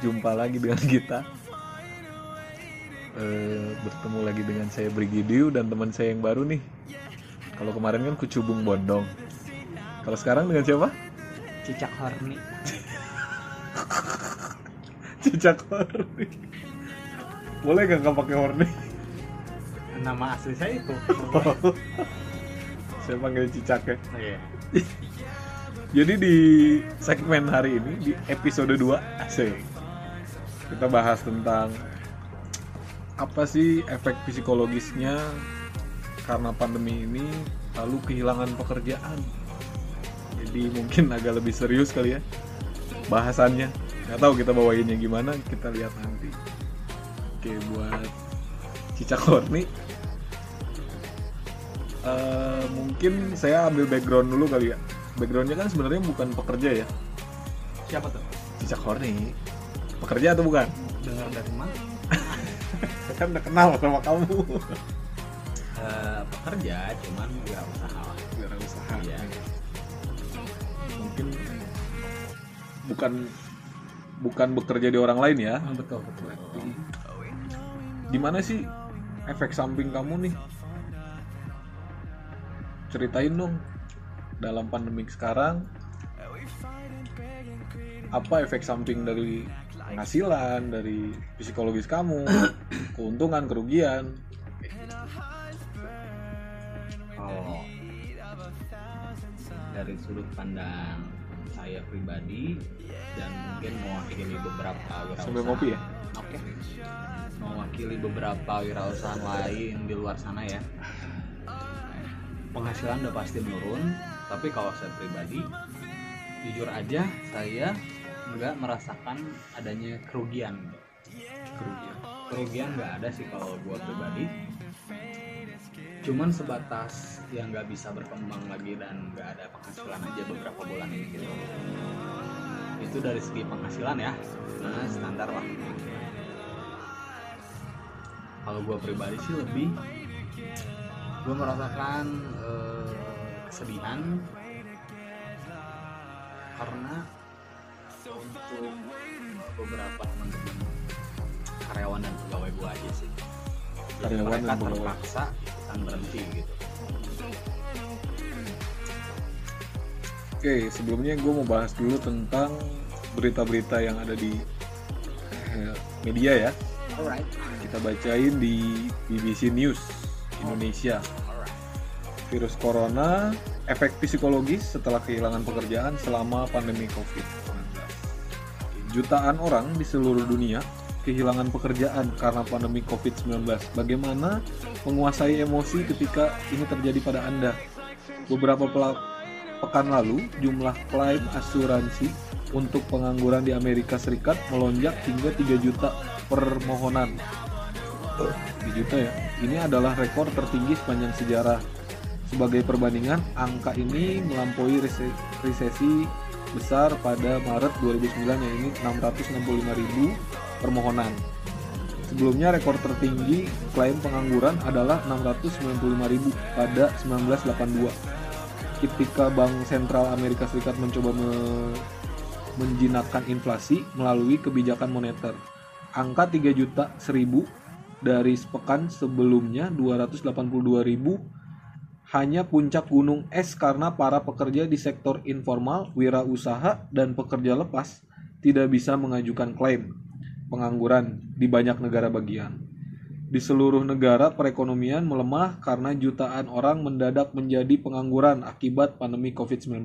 Jumpa lagi dengan kita Eh, Bertemu lagi dengan saya Brigidiu dan teman saya yang baru nih Kalau kemarin kan Kucubung Bondong Kalau sekarang dengan siapa? Cicak horny. Cicak Horny Boleh gak nggak pakai Horny? Nama asli saya itu. saya panggil Cicak ya Iya. Jadi di segmen hari ini di episode 2 asik. Kita bahas tentang apa sih efek psikologisnya karena pandemi ini lalu kehilangan pekerjaan. Jadi mungkin agak lebih serius kali ya bahasannya. Nggak tahu kita bawainnya gimana, kita lihat nanti. Oke, buat Cicak Horny eh, mungkin saya ambil background dulu kali ya backgroundnya kan sebenarnya bukan pekerja ya Siapa tuh? cicak horny pekerja atau bukan Dengar dari mana? saya kan udah kenal sama kamu Eh, pekerja, cuman nggak usaha. biar usaha Iya. mungkin bukan bukan bekerja di orang lain ya betul betul. gimana sih efek samping kamu nih ceritain dong dalam pandemik sekarang apa efek samping dari penghasilan dari psikologis kamu keuntungan kerugian Kalau dari sudut pandang saya pribadi dan mungkin mewakili beberapa wirausaha. sambil ngopi ya Oke. Mewakili beberapa wirausaha lain di luar sana ya. Penghasilan udah pasti menurun, tapi kalau saya pribadi jujur aja saya nggak merasakan adanya kerugian. kerugian Kerugian nggak ada sih kalau gua pribadi. Cuman sebatas yang nggak bisa berkembang lagi dan nggak ada penghasilan aja beberapa bulan ini gitu. Itu dari segi penghasilan ya, nah standar lah kalau gue pribadi sih lebih gue merasakan eh, kesedihan. Karena untuk beberapa teman-teman karyawan dan pegawai gue aja sih. Jadi Karyawan mereka terpaksa akan berhenti gitu. Oke sebelumnya gue mau bahas dulu tentang berita-berita yang ada di eh, media ya. Alright. Kita bacain di BBC News Indonesia virus corona efek psikologis setelah kehilangan pekerjaan selama pandemi COVID-19. Jutaan orang di seluruh dunia kehilangan pekerjaan karena pandemi COVID-19. Bagaimana menguasai emosi ketika ini terjadi pada Anda? Beberapa pekan lalu, jumlah klaim asuransi untuk pengangguran di Amerika Serikat melonjak hingga 3 juta permohonan. 3 juta ya. Ini adalah rekor tertinggi sepanjang sejarah. Sebagai perbandingan, angka ini melampaui rese- resesi besar pada Maret 2009 yang ini 665.000 permohonan. Sebelumnya rekor tertinggi klaim pengangguran adalah 695.000 pada 1982. Ketika Bank Sentral Amerika Serikat mencoba me- menjinakkan inflasi melalui kebijakan moneter. Angka 3 juta 1000 dari sepekan sebelumnya 282.000 hanya puncak gunung es karena para pekerja di sektor informal, wirausaha, dan pekerja lepas tidak bisa mengajukan klaim pengangguran di banyak negara bagian. Di seluruh negara perekonomian melemah karena jutaan orang mendadak menjadi pengangguran akibat pandemi COVID-19.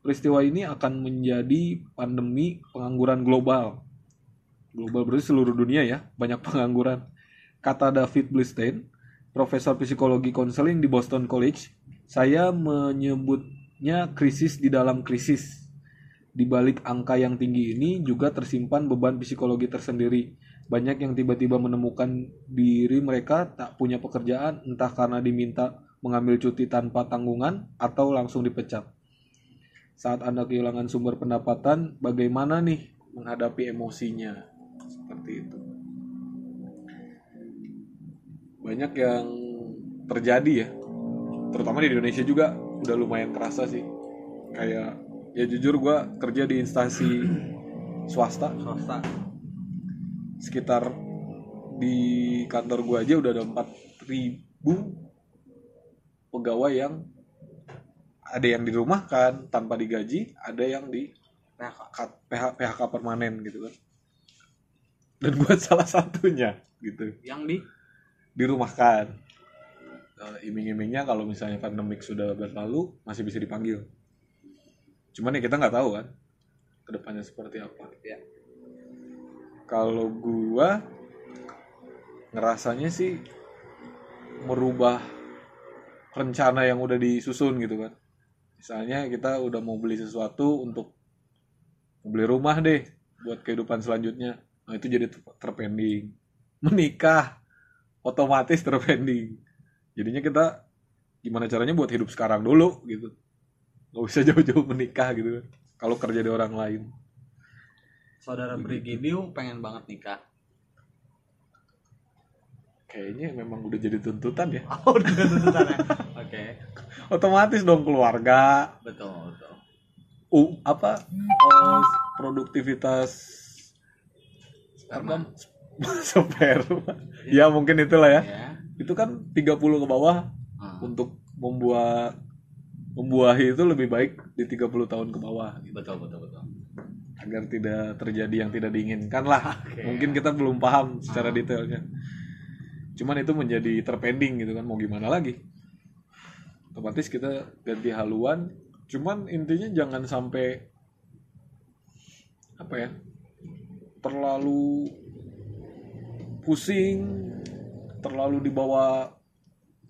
Peristiwa ini akan menjadi pandemi pengangguran global. Global berarti seluruh dunia ya, banyak pengangguran. Kata David Blistein, profesor psikologi konseling di Boston College, saya menyebutnya krisis di dalam krisis. Di balik angka yang tinggi ini juga tersimpan beban psikologi tersendiri. Banyak yang tiba-tiba menemukan diri mereka tak punya pekerjaan entah karena diminta mengambil cuti tanpa tanggungan atau langsung dipecat. Saat Anda kehilangan sumber pendapatan, bagaimana nih menghadapi emosinya? Seperti itu. Banyak yang terjadi ya. Terutama di Indonesia juga udah lumayan kerasa sih. Kayak ya jujur gue kerja di instansi swasta. Swasta. Sekitar di kantor gue aja udah ada 4000 pegawai yang ada yang dirumahkan tanpa digaji ada yang di PHK PH, PHK permanen gitu kan. Dan gue salah satunya gitu. Yang di dirumahkan. Eh, iming-imingnya kalau misalnya pandemik sudah berlalu masih bisa dipanggil. Cuman ya kita nggak tahu kan ke depannya seperti apa. Ya. kalau gua ngerasanya sih merubah rencana yang udah disusun gitu kan. Misalnya kita udah mau beli sesuatu untuk beli rumah deh buat kehidupan selanjutnya. Nah itu jadi ter- terpending. Menikah otomatis terpending. Jadinya kita gimana caranya buat hidup sekarang dulu gitu. Nggak usah jauh-jauh menikah gitu. Kalau kerja di orang lain. Saudara Brigidiu pengen banget nikah. Kayaknya memang udah jadi tuntutan ya. Oh udah tuntutan ya? Oke. Otomatis dong keluarga. Betul betul. Uh, apa? Eh, produktivitas Sperma. apa sperma ya mungkin itulah ya. Ya itu kan 30 ke bawah Ah, untuk membuat membuahi itu lebih baik di 30 tahun ke bawah gitu. betul betul betul. Agar tidak terjadi yang tidak diinginkan lah. Oke. mungkin kita belum paham secara Ah. detailnya. Cuman itu menjadi terpending gitu kan mau gimana lagi? Otomatis kita ganti haluan. Cuman intinya jangan sampai apa ya terlalu pusing terlalu dibawa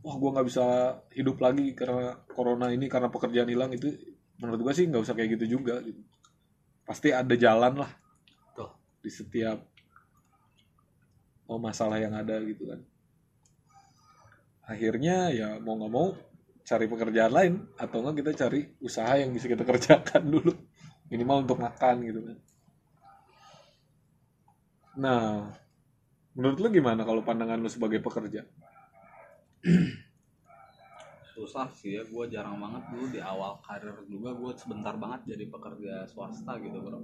wah gua nggak bisa hidup lagi karena corona ini karena pekerjaan hilang itu menurut gua sih nggak usah kayak gitu juga. Gitu pasti ada jalan lah Tuh. di setiap oh, masalah yang ada gitu kan. Akhirnya ya mau nggak mau cari pekerjaan lain atau enggak kita cari usaha yang bisa kita kerjakan dulu minimal untuk makan gitu kan. Nah menurut lu gimana kalau pandangan lu sebagai pekerja? Susah sih ya gue jarang banget dulu di awal karir juga gue sebentar banget jadi pekerja swasta gitu bro.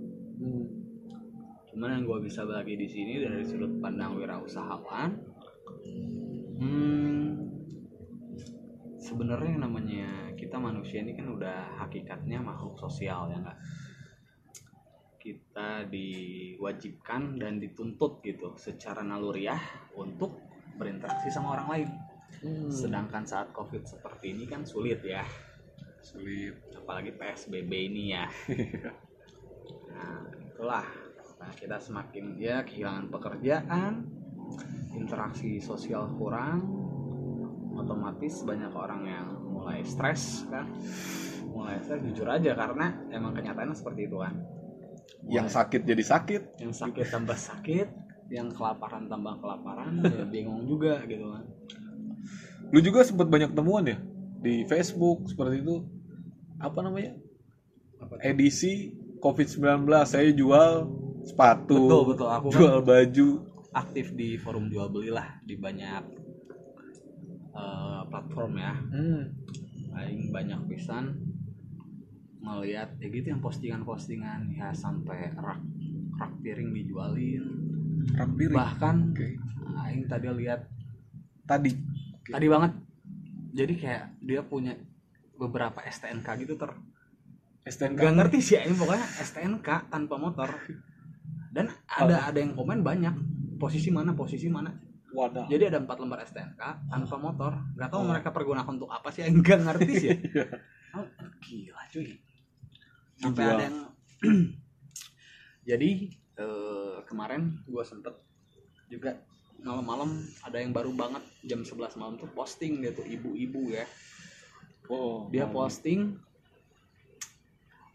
Cuman yang gue bisa bagi di sini dari sudut pandang wirausahawan hmm, sebenarnya yang namanya kita manusia ini kan udah hakikatnya makhluk sosial ya nggak kita diwajibkan dan dituntut gitu secara naluriah untuk berinteraksi sama orang lain. Hmm. sedangkan saat covid seperti ini kan sulit ya. Sulit. Apalagi psbb ini ya. Nah itulah. Nah, kita semakin ya kehilangan pekerjaan interaksi sosial kurang otomatis banyak orang yang mulai stres kan. Mulai stres jujur aja karena emang kenyataannya seperti itu kan yang sakit jadi sakit. Yang sakit tambah sakit yang kelaparan tambah kelaparan ya bingung juga gitu kan. Lu juga sempat banyak temuan ya di Facebook seperti itu. Apa namanya? Apa tuh? edisi COVID-19 saya jual sepatu betul betul. Aku kan jual baju. aktif di forum jual beli lah di banyak eh, platform ya. Hmm. paling banyak pisan melihat ya gitu yang postingan-postingan ya sampai rak rak piring dijualin. Rak piring? Bahkan oke. aing tadi lihat tadi? Tadi banget. Jadi kayak dia punya beberapa STNK gitu ter. STNK nggak ngerti sih aing pokoknya STNK tanpa motor. Dan ada ada yang komen banyak posisi mana posisi mana. Wadah jadi ada empat lembar STNK tanpa motor. Nggak tahu Oh. mereka pergunakan untuk apa sih aing nggak ngerti sih. Iya. Oh, gila cuy sampai Dijual. ada yang jadi eh, kemarin gua sempet juga malam-malam ada yang baru banget jam 11 malam tuh posting dia tuh ibu-ibu ya. Oh dia mau- posting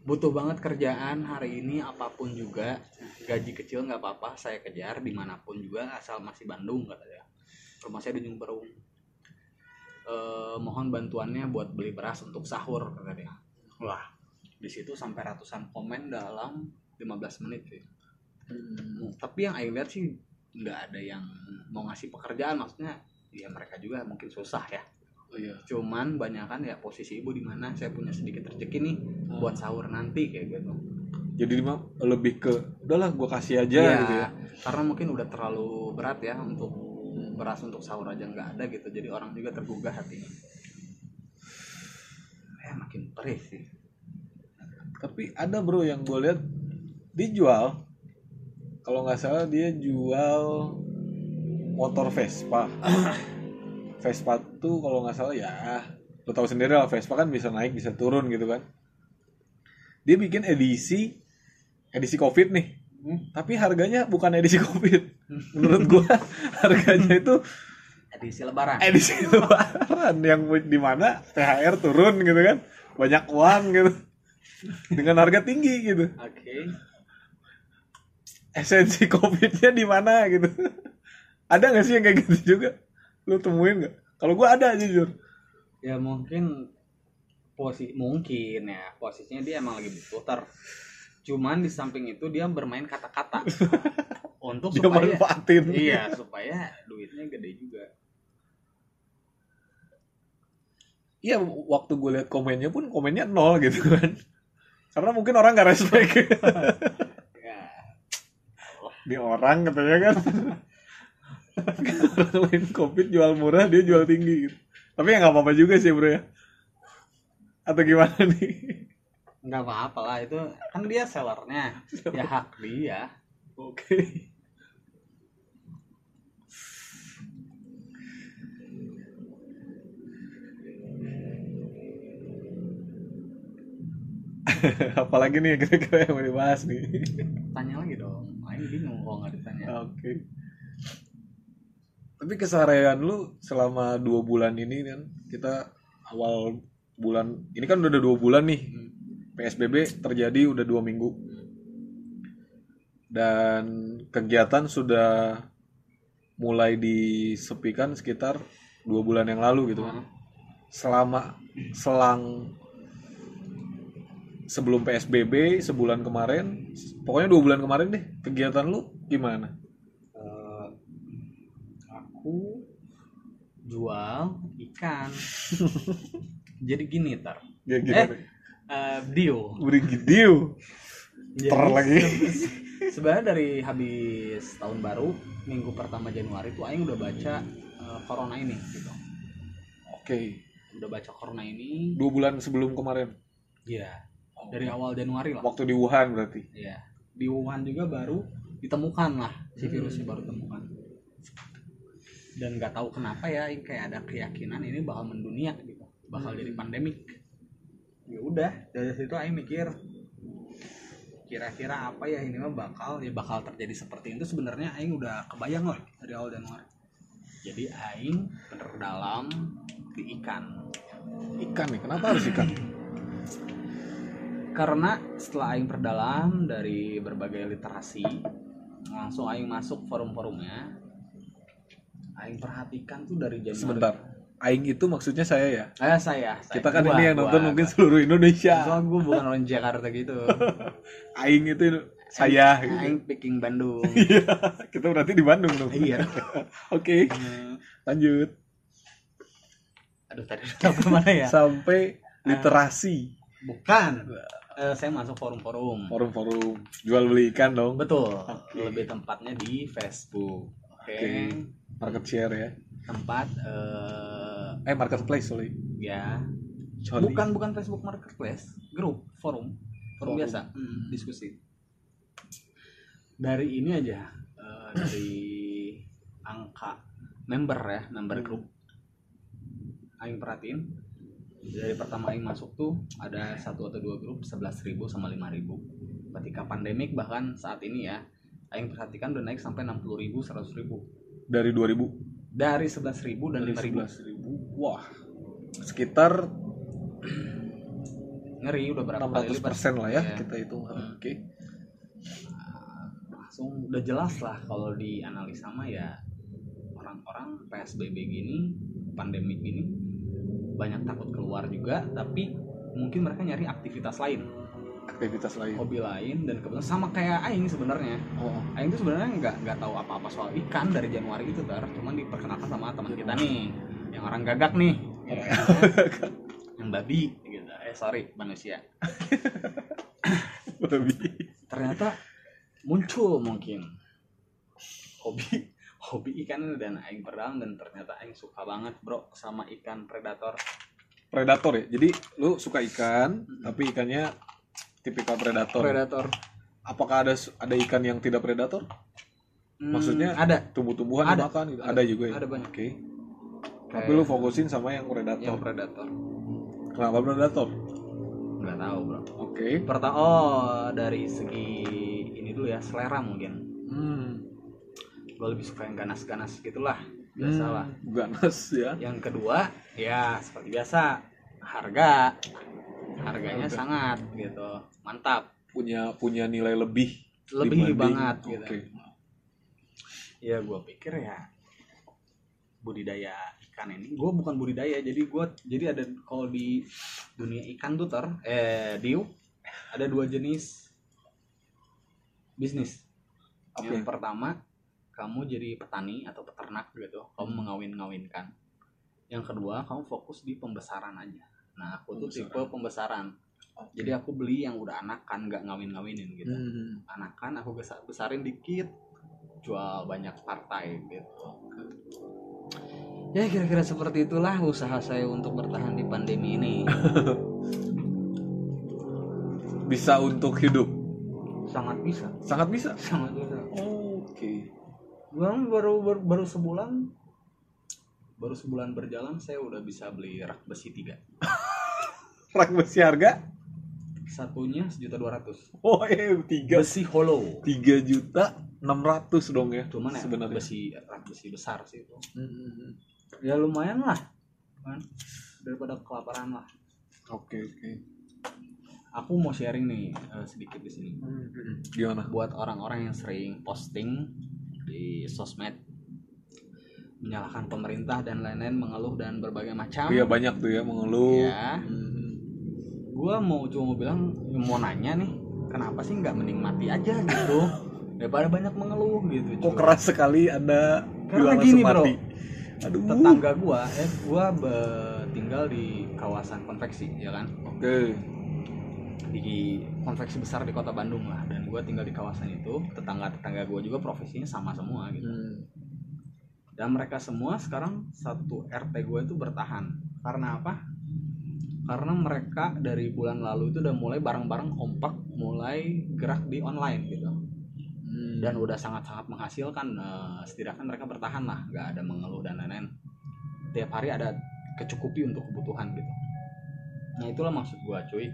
butuh banget kerjaan hari ini apa pun juga. Gaji kecil nggak apa-apa saya kejar di mana pun juga asal masih Bandung katanya rumah saya di Ujung Berung Eh, mohon bantuannya buat beli beras untuk sahur katanya wah di situ sampai ratusan komen dalam 15 menit sih Hmm. tapi yang Aing lihat sih nggak ada yang mau ngasih pekerjaan maksudnya ya mereka juga mungkin susah ya Oh, iya. cuman banyak kan ya posisi ibu di mana saya punya sedikit rezeki nih Hmm. buat sahur nanti kayak gitu Jadi lebih ke udahlah gua kasih aja Iya, gitu ya. karena mungkin udah terlalu berat ya untuk beras untuk sahur aja nggak ada gitu jadi orang juga tergugah hatinya ya makin perih sih Tapi ada bro yang gue lihat dijual kalau nggak salah dia jual motor Vespa. Vespa tuh kalau nggak salah ya lo tahu sendiri lah Vespa kan bisa naik bisa turun gitu kan. Dia bikin edisi edisi Covid nih. Hmm. Tapi harganya bukan edisi Covid. Menurut gua harganya itu edisi lebaran edisi lebaran yang di mana THR turun gitu kan. Banyak uang gitu. Dengan harga tinggi gitu. oke. Esensi covidnya di mana gitu. Ada nggak sih yang kayak gitu juga? Lu temuin nggak? Kalau gua ada jujur. Ya mungkin posisi mungkin ya. Posisinya dia emang lagi berputar cuman di samping itu dia bermain kata-kata. Untuk dia supaya manfaatin. Iya supaya duitnya gede juga. Iya waktu gue lihat komennya pun komennya nol gitu kan karena mungkin orang nggak respect. Ya. Di orang katanya kan. Orang lain covid jual murah dia jual tinggi. Tapi ya nggak apa-apa juga sih bro ya. Atau gimana nih? Nggak apa-apa lah itu kan dia sellernya. Ya hak dia. Oke apalagi nih kira-kira yang mau dibahas nih. Tanya lagi dong. Aing bingung kalau nggak ditanya. Oke. Tapi keseharian lu selama dua bulan ini kan kita awal bulan ini kan udah ada dua bulan nih. PSBB terjadi udah dua minggu. Dan kegiatan sudah mulai disepikan sekitar dua bulan yang lalu gitu. Kan selama selang sebelum PSBB sebulan kemarin pokoknya dua bulan kemarin deh kegiatan lu gimana? Eh, aku jual ikan. Jadi gini tar. Ya eh gimana? Eh, Dio. Beri Jadi, ter lagi. sebenarnya dari habis tahun baru minggu pertama Januari tuh Aing udah baca eh, corona ini gitu. Oke. Udah baca corona ini. Dua bulan sebelum kemarin? Ya dari awal Januari lah. Waktu di Wuhan berarti. Ya di Wuhan juga baru ditemukan lah si virusnya baru ditemukan. Dan nggak tahu kenapa ya kayak ada keyakinan ini bakal mendunia gitu. Bakal jadi pandemik. Ya udah dari situ Aing mikir kira-kira apa ya ini mah bakal ya bakal terjadi seperti itu. Sebenarnya Aing udah kebayang loh dari awal Januari. Jadi Aing dalam di ikan. Ikan nih kenapa harus ikan karena setelah aing perdalam dari berbagai literasi langsung aing masuk forum-forumnya aing perhatikan tuh dari Januari sebentar. Aing itu maksudnya saya ya? Eh saya, saya. kita kan Gua, ini yang gua, nonton gua. mungkin seluruh Indonesia. Soalnya gue bukan orang Jakarta gitu. Aing itu saya gitu. aing picking Bandung. Iya, kita berarti di Bandung dong. iya. Oke, Eh, lanjut. aduh tadi udah ke mana ya? Sampai literasi, bukan Eh, saya masuk forum-forum forum-forum jual beli ikan dong. betul Oke. lebih tempatnya di Facebook oke Oke. Market share ya. tempat eh, Eh marketplace sorry. ya Sorry. bukan bukan Facebook Marketplace grup forum forum Forum. biasa Hmm, diskusi dari ini aja eh, dari angka member ya member grup Aing perhatiin dari pertama Aing masuk tuh ada satu atau dua grup 11.000 sama 5.000 ketika pandemik bahkan saat ini ya Aing perhatikan udah naik sampai 60.000 100.000 dari 2000 dari 11.000 dan dari 5.000 11.000. Wah. Sekitar ngeri udah berapa kali 600% lipat lah ya Iya. kita hitung. Hmm. Oke. langsung udah jelas lah kalau dianalisa mah ya orang-orang PSBB gini pandemi gini banyak takut keluar juga tapi mungkin mereka nyari aktivitas lain. Aktivitas lain. hobi lain dan kebetulan sama kayak Aing sebenarnya. Oh. Aing tuh sebenarnya nggak nggak tahu apa-apa soal ikan dari Januari itu tar. Cuman diperkenalkan sama teman kita nih yang orang gagak nih. Ya. yang babi. Gitu eh sorry manusia. Babi. Ternyata muncul mungkin. Hobi hobi ikan dan aing perdang dan ternyata aing suka banget bro sama ikan predator. Predator ya? Jadi lu suka ikan Mm-mm. tapi ikannya tipikal predator. Predator. Apakah ada ada ikan yang tidak predator? Hmm, Maksudnya ada. tumbuh-tumbuhan Ada. dimakan gitu. Ada. ada juga ya? Ada banyak. oke. Tapi Kayak lu fokusin sama yang predator. yang predator. Kenapa predator? Nggak tahu bro. Oke. Pertama oh dari segi ini dulu ya selera mungkin. Hmm. Gue lebih suka yang ganas-ganas gitulah biasa lah hmm. ganas ya. Yang kedua ya seperti biasa harga. Harganya Harga. sangat gitu mantap. Punya punya nilai lebih lebih dibanding- banget gitu. Oke. Ya gue pikir ya budidaya ikan ini gue bukan budidaya jadi gue jadi ada kalau di dunia ikan tuh ter eh diu ada dua jenis bisnis. Oke. yang pertama kamu jadi petani atau peternak gitu kamu Hmm. mengawin-ngawinkan. Yang kedua kamu fokus di pembesaran aja. Nah aku tuh Pembesaran. tipe pembesaran. Oke. jadi aku beli yang udah anakan nggak ngawin-ngawinin gitu. Hmm. anakan aku besar besarin dikit jual banyak partai gitu. Ya kira-kira seperti itulah usaha saya untuk bertahan di pandemi ini. Bisa untuk hidup? Sangat bisa. Sangat bisa? Sangat bisa. Oke Gua baru, baru baru sebulan baru sebulan berjalan saya udah bisa beli rak besi tiga. Rak besi harga? Satunya sejuta dua ratus. Oh eh tiga. Besi hollow. Tiga juta enam ratus dong ya cuman ya sebenarnya. besi rak besi besar sih itu. Hmm. ya lumayan lah kan? Daripada kelaparan lah. Oke oke. Aku mau sharing nih eh, sedikit di sini. Gimana? Buat orang-orang yang sering posting di sosmed menyalahkan pemerintah dan lain-lain mengeluh dan berbagai macam. Iya banyak tuh ya mengeluh. Ya Hmm. gua mau cuma mau bilang mau nanya nih kenapa sih nggak mending mati aja gitu? Daripada banyak mengeluh gitu kok keras sekali anda Karena gini, bro. aduh. Tetangga gua eh gua be- tinggal di kawasan konveksi ya kan? Oke di konveksi besar di kota Bandung lah. Dan gua tinggal di kawasan itu tetangga tetangga gua juga profesinya sama semua gitu. Hmm. dan mereka semua sekarang satu RT gue itu bertahan. Karena apa? Karena mereka dari bulan lalu itu udah mulai bareng-bareng kompak mulai gerak di online gitu. Hmm. dan udah sangat-sangat menghasilkan eh, setidaknya mereka bertahan lah nggak ada mengeluh dan lain-lain. Tiap hari ada kecukupi untuk kebutuhan gitu. Nah itulah maksud gua cuy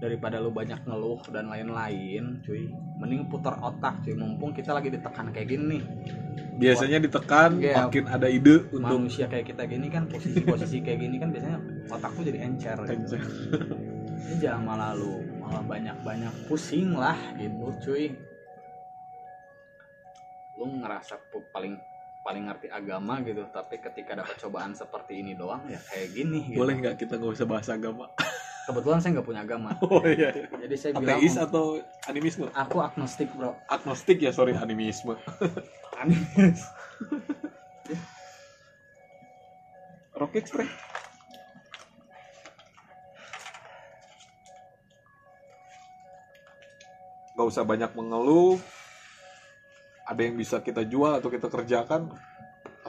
daripada lu banyak ngeluh dan lain-lain cuy mending putar otak cuy mumpung kita lagi ditekan kayak gini nih biasanya ditekan Iya. makin ada ide untuk manusia kayak kita gini kan posisi-posisi kayak gini kan biasanya otak tuh jadi encer gitu. Ini jangan malah lu malah banyak-banyak pusing lah gitu cuy lu ngerasa paling paling ngerti agama gitu tapi ketika dapat cobaan seperti ini doang ya kayak gini gitu. boleh nggak kita nggak usah bahas agama kebetulan saya nggak punya agama. Oh iya, jadi saya bilang ateis atau animisme? Aku agnostik bro. Agnostik ya sorry animisme. Animis. rocket spray nggak usah banyak mengeluh. Ada yang bisa kita jual atau kita kerjakan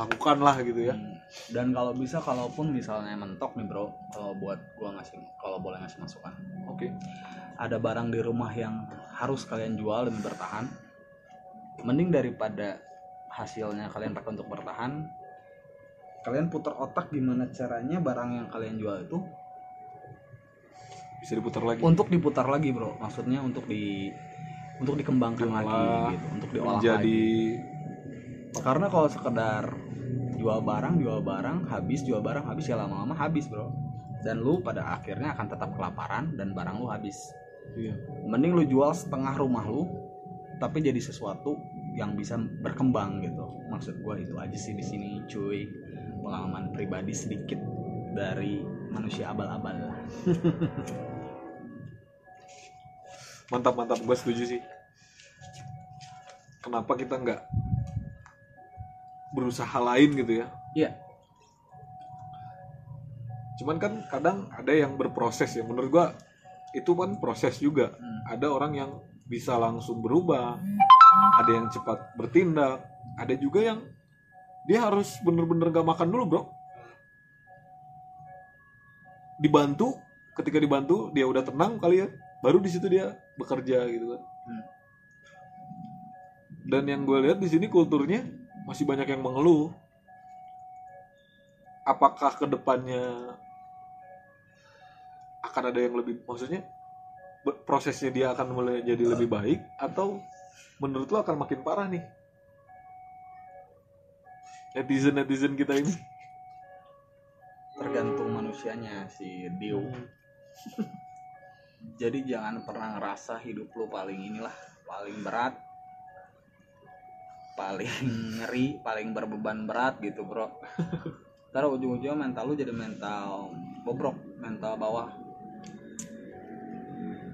lakukanlah gitu ya. Hmm. dan kalau bisa kalaupun misalnya mentok nih bro kalau buat gua ngasih kalau boleh ngasih masukan. Oke. Ada barang di rumah yang harus kalian jual demi bertahan. Mending daripada hasilnya kalian pakai untuk bertahan kalian putar otak gimana caranya barang yang kalian jual itu bisa diputar lagi. untuk diputar lagi bro. Maksudnya untuk di untuk dikembangkan Diolah, lagi gitu untuk diolah menjadi lagi. Karena kalau sekedar jual barang jual barang habis jual barang habis ya lama-lama habis bro. Dan lu pada akhirnya akan tetap kelaparan dan barang lu habis. Iya. mending lu jual setengah rumah lu tapi jadi sesuatu yang bisa berkembang gitu. Maksud gua itu aja sih di sini cuy. Pengalaman pribadi sedikit dari manusia abal-abal. Mantap mantap gue setuju sih. Kenapa kita nggak berusaha lain gitu ya Iya. cuman kan kadang ada yang berproses ya menurut gua itu kan proses juga Hmm. ada orang yang bisa langsung berubah ada yang cepat bertindak ada juga yang dia harus bener-bener gak makan dulu bro dibantu ketika dibantu dia udah tenang kali ya baru di situ dia bekerja gitu kan Hmm. dan yang gue lihat di sini kulturnya masih banyak yang mengeluh. Apakah ke depannya akan ada yang lebih maksudnya prosesnya dia akan mulai jadi lebih baik? Atau menurut lo akan makin parah nih? Netizen netizen kita ini. Tergantung manusianya si Dio. Jadi jangan pernah ngerasa hidup lu paling inilah paling berat paling ngeri paling berbeban berat gitu bro. Ntar ujung-ujungnya mental lu jadi mental bobrok mental bawah.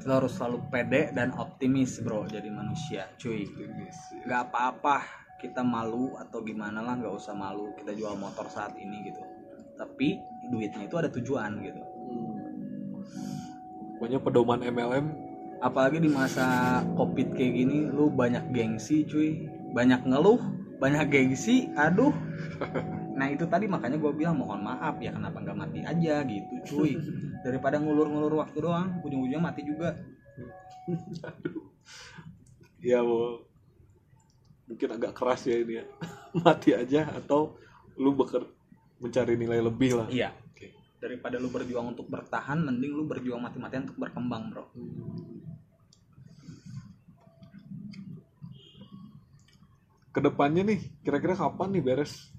Lu harus selalu pede dan optimis bro jadi manusia cuy. Nggak apa-apa kita malu atau gimana lah nggak usah malu kita jual motor saat ini gitu. Tapi duitnya itu ada tujuan gitu. Banyak pedoman MLM apalagi di masa covid kayak gini lu banyak gengsi cuy banyak ngeluh banyak gengsi aduh. Nah itu tadi makanya gue bilang mohon maaf ya kenapa nggak mati aja gitu cuy. Daripada ngulur-ngulur waktu doang ujung-ujungnya mati juga. Ya mau mungkin agak keras ya ini ya. Mati aja atau lu beker mencari nilai lebih lah. Iya. Daripada lu berjuang untuk bertahan mending lu berjuang mati-matian untuk berkembang bro ke depannya nih kira-kira kapan nih beres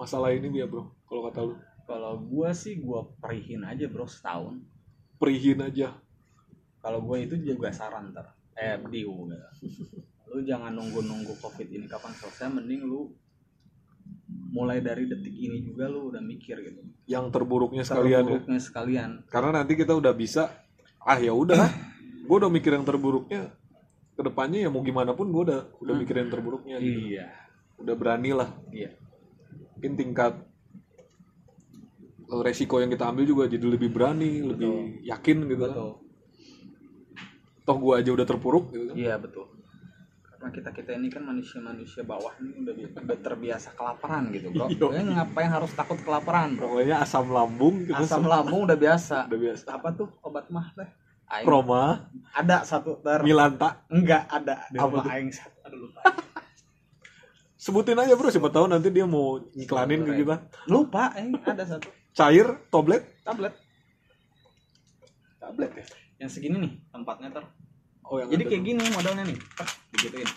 masalah ini ya bro? Kalau kata lu. Kalau gue sih gue perihin aja bro setahun. Perihin aja. Kalau gue itu juga saran ter eh diu gitu. lu jangan nunggu-nunggu covid ini kapan selesai mending lu mulai dari detik ini juga lu udah mikir gitu. Yang terburuknya sekalian ya. Terburuknya sekalian. Karena nanti kita udah bisa ah ya udah gue udah mikir yang terburuknya ke depannya ya mau gimana pun gue udah udah Hmm. mikir yang terburuknya gitu. iya. Udah berani lah. Iya. Mungkin tingkat eh, resiko yang kita ambil juga jadi lebih berani lebih yakin gitu kan. betul. Toh gue aja udah terpuruk gitu kan. Iya betul. Karena kita kita ini kan manusia-manusia bawah ini udah, udah terbiasa kelaparan gitu bro. Iya. Ngapain harus takut kelaparan bro? Pokoknya asam lambung gitu. Asam lambung udah biasa. Udah biasa. Apa tuh obat mah teh Aing- Roma. Ada satu ter Milanta. Enggak ada. Di Apa aing satu? Aduh lupa. Sebutin aja bro. Siapa tahu nanti dia mau ngiklanin ke kita. lupa eh ada satu. Cair tablet. Tablet. Tablet ya? Yang segini nih tempatnya ter oh yang jadi kayak tuh. gini modelnya nih. Tah, digituin.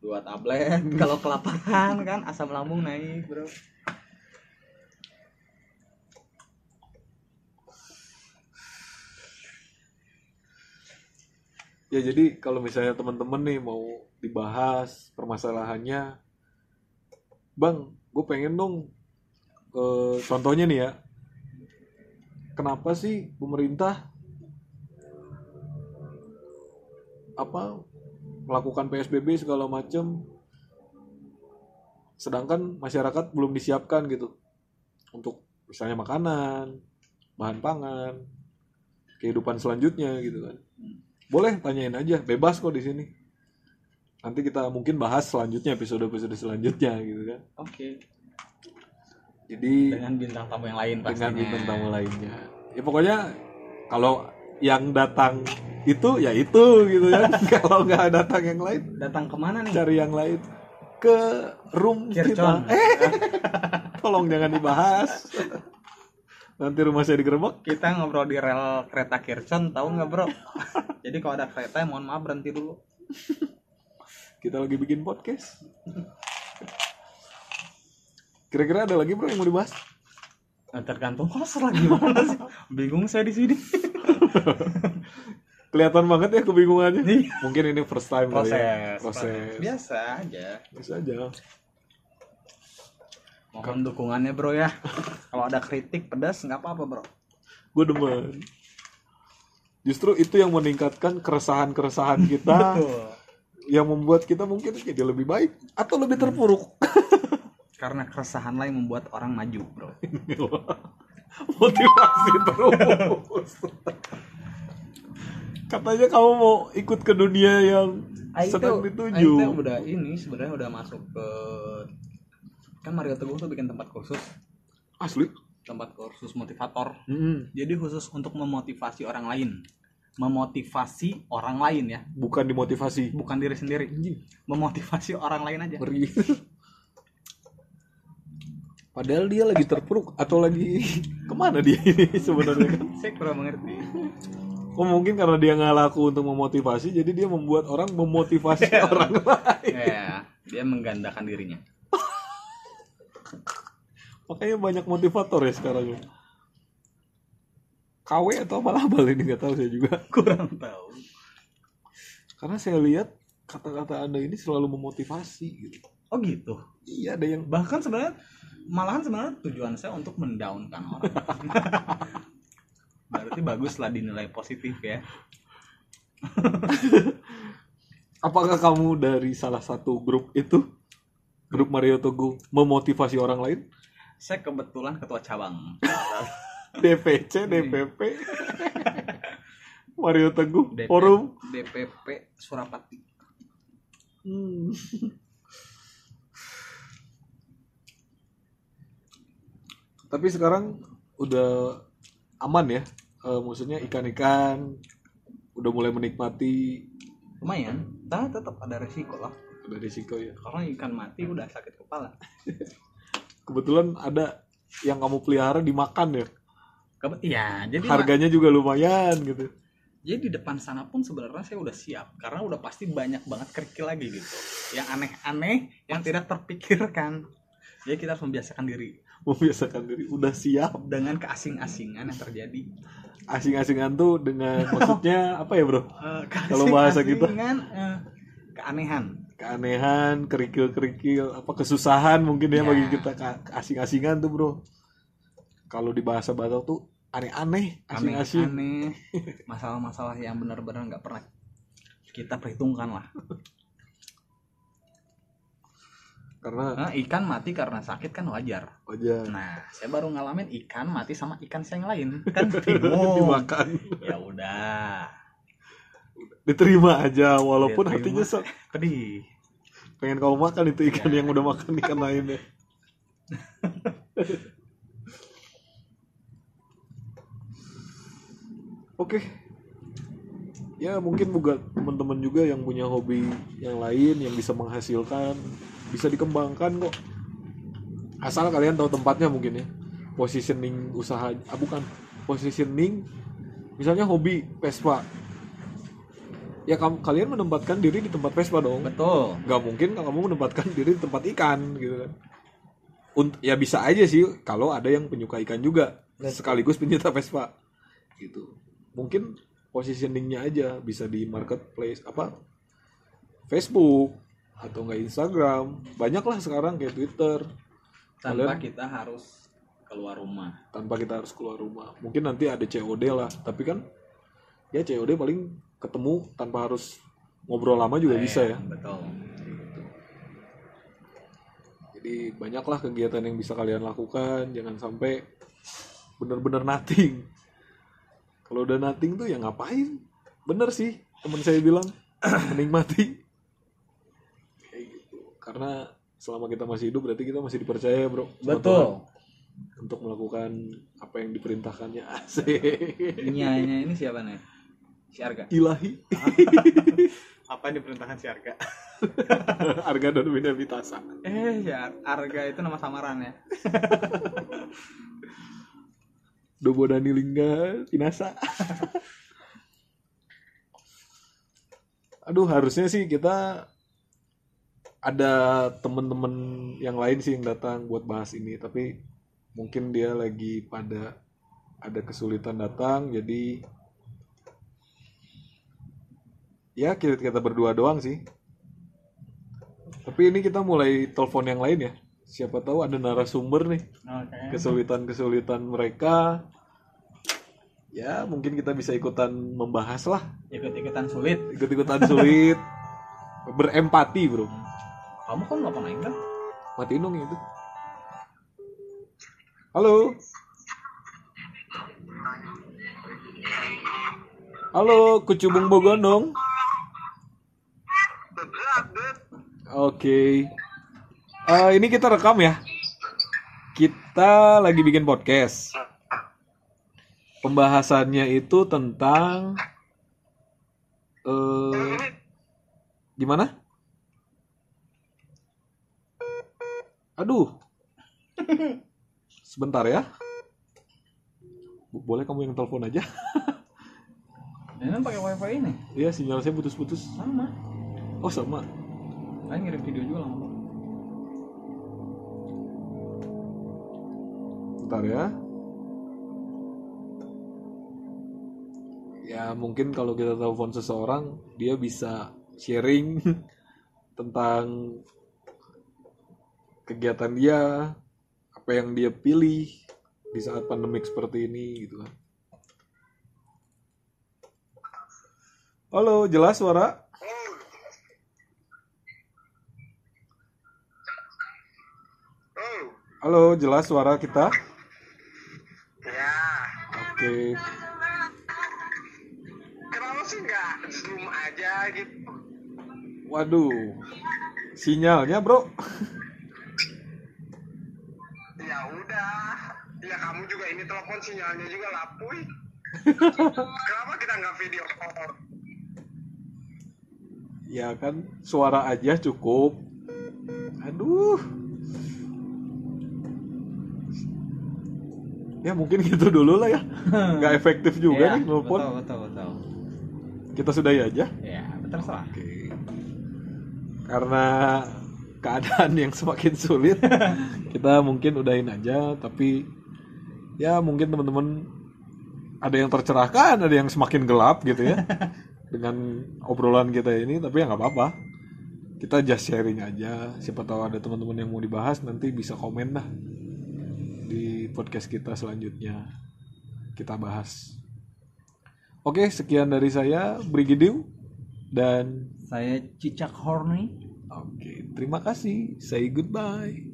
Dua tablet kalau kelaparan kan asam lambung naik bro ya jadi kalau misalnya teman-teman nih mau dibahas permasalahannya bang gue pengen dong eh, contohnya nih ya. Kenapa sih pemerintah apa melakukan PSBB segala macam sedangkan masyarakat belum disiapkan gitu untuk misalnya makanan bahan pangan kehidupan selanjutnya gitu kan boleh tanyain aja. Bebas kok di sini. Nanti kita mungkin bahas selanjutnya episode episode selanjutnya gitu kan. Oke. Jadi dengan bintang tamu yang lain pastinya. dengan bintang tamu lainnya. Ya pokoknya kalau yang datang itu ya itu gitu kan. Kalau nggak datang yang lain datang ke mana nih? cari yang lain. Ke room Kircon. kita. Eh tolong jangan dibahas nanti rumah saya digerebek. Kita ngobrol di rel kereta Kircon tahu nggak bro? Jadi kalau ada kereta ya mohon maaf berhenti dulu. Kita lagi bikin podcast. Kira-kira ada lagi bro yang mau dibahas? Nah, tergantung host lah gimana sih bingung saya di sini. Kelihatan banget ya kebingungannya. Nih. mungkin ini first time ya. proses. proses. Biasa aja. Biasa aja mohon dukungannya bro ya. Kalau ada kritik pedas nggak apa-apa bro. Gue demen. Justru itu yang meningkatkan keresahan-keresahan kita yang membuat kita mungkin jadi lebih baik atau lebih terpuruk. Karena keresahan lain membuat orang maju bro. Motivasi terus. Katanya kamu mau ikut ke dunia yang sedang dituju. Aing teh udah ini sebenarnya udah masuk ke kan Mario Teguh tuh bikin tempat kursus asli. Tempat kursus motivator. Mm-mm. jadi khusus untuk memotivasi orang lain. Memotivasi orang lain ya. Bukan dimotivasi. Bukan diri sendiri. Memotivasi orang lain aja. Ngeri. Padahal dia lagi terpuruk atau lagi ke mana dia ini sebenarnya kan? saya kurang mengerti. Oh mungkin karena dia nggak laku untuk memotivasi, jadi dia membuat orang memotivasi orang lain. ya dia menggandakan dirinya Makanya banyak motivator ya sekarang ya. KW atau malah bal ini nggak tahu saya juga. kurang tahu Karena saya lihat kata-kata anda ini selalu memotivasi gitu. oh gitu Iya ada yang bahkan sebenarnya malahan sebenarnya tujuan saya untuk mendaunkan orang berarti bagus lah dinilai positif ya apakah kamu dari salah satu grup itu grup Mario Teguh memotivasi orang lain? saya kebetulan ketua cabang. DPC, DPP, Mario Teguh, DP forum. DPP Surapati. Hmm. Tapi sekarang udah aman ya, Eh, maksudnya ikan-ikan udah mulai menikmati. Lumayan. Tapi tetap ada resiko lah udah risiko ya. karena ikan mati udah sakit kepala Kebetulan ada yang kamu pelihara dimakan ya, Kebet ya jadi harganya juga lumayan gitu. jadi di depan sana pun sebenarnya saya udah siap karena udah pasti banyak banget kerikil lagi gitu yang aneh-aneh yang tidak terpikirkan jadi kita harus membiasakan diri Membiasakan diri, udah siap. dengan keasing-asingan yang terjadi Asing-asingan tuh dengan maksudnya apa ya bro? Eh, Kalau bahasa kita. keasing-asingan, eh, keanehan keanehan, kerikil-kerikil, apa kesusahan mungkin ya Ya. bagi kita asing-asingan tuh bro. Kalau di bahasa Batak tuh aneh-aneh, asing-asing. aneh-aneh. Masalah-masalah yang benar-benar nggak pernah kita perhitungkan lah. Karena Nah, ikan mati karena sakit kan wajar. Aja nah saya baru ngalamin ikan mati sama ikan yang lain. Kan bingung. Dimakan, ya udah diterima aja walaupun Diterima. hatinya pedih pengen kamu makan itu ikan Ya. yang udah makan ikan lainnya. Oke. Ya mungkin buat teman-teman juga yang punya hobi yang lain yang bisa menghasilkan, bisa dikembangkan kok. Asal kalian tahu tempatnya mungkin ya. Positioning usaha ah bukan, positioning misalnya hobi Vespa. Ya kamu kalian menempatkan diri di tempat Vespa dong. Betul. Nggak mungkin kalau kamu menempatkan diri di tempat ikan gitu kan. Unt- ya bisa aja sih kalau ada yang penyuka ikan juga sekaligus pencinta Vespa. Gitu. Mungkin positioningnya aja bisa di marketplace apa Facebook atau enggak Instagram. Banyak lah sekarang kayak Twitter. Tanpa Kalian- kita harus keluar rumah. Tanpa kita harus keluar rumah. Mungkin nanti ada COD lah tapi kan ya COD paling ketemu tanpa harus ngobrol lama juga bisa ya betul Jadi banyaklah kegiatan yang bisa kalian lakukan, jangan sampai bener-bener nothing. Kalau udah nothing tuh ya ngapain? Bener sih, teman saya bilang menikmati. Kayak gitu. Karena selama kita masih hidup berarti kita masih dipercaya, Bro. betul Untuk melakukan apa yang diperintahkannya. Asik. nyanyi ini siapa nih si Arga Ilahi. apa yang diperintahkan si Arga Arga dan Winda Vitasa. eh ya Arga itu nama samaran ya Dobo Dani Lingga Pinasa. Aduh, harusnya sih kita ada temen-temen yang lain sih yang datang buat bahas ini, tapi mungkin dia lagi pada ada kesulitan datang, jadi ya kita kita berdua doang sih. Tapi ini kita mulai telepon yang lain ya. Siapa tahu ada narasumber nih. Kesulitan kesulitan mereka. Ya mungkin kita bisa ikutan membahas lah. Ikut ikutan sulit. Ikut ikutan sulit. Berempati bro. Kamu kan nggak pernah kan matiin dong itu. Halo? Halo kucubung bogondong Oke. Eh, ini kita rekam ya. Kita lagi bikin podcast. Pembahasannya itu tentang eh gimana? Aduh. Sebentar ya. Boleh kamu yang telepon aja? Ini pakai wifi ini. Iya, sinyal saya putus-putus. Sama. Oh, sama. Saya ngirim video juga lama. Bentar ya. Ya mungkin kalau kita telepon seseorang dia bisa sharing tentang kegiatan dia, apa yang dia pilih di saat pandemik seperti ini gitu kan. Halo, jelas suara? Oh, Halo, jelas suara kita? ya. Oke. Kenapa sih nggak zoom aja gitu? Waduh. Sinyalnya, Bro. Ya udah. Ya kamu juga ini telepon sinyalnya juga lapuy. Kenapa kita nggak video call? Ya kan suara aja cukup. Aduh. Ya mungkin gitu dulu lah ya. Nggak efektif juga nih nelfon. Betul, betul, betul. Kita sudahi aja. Ya, terserah. Oke. Karena keadaan yang semakin sulit, kita mungkin udahin aja. Tapi ya mungkin teman-teman ada yang tercerahkan, ada yang semakin gelap gitu ya dengan obrolan kita ini. Tapi ya nggak apa-apa. Kita just sharing aja. Siapa tahu ada teman-teman yang mau dibahas nanti bisa komen dah di podcast kita selanjutnya kita bahas. Oke, sekian dari saya Brigidiu dan Saya Cicak Horny. Oke, terima kasih. Say goodbye.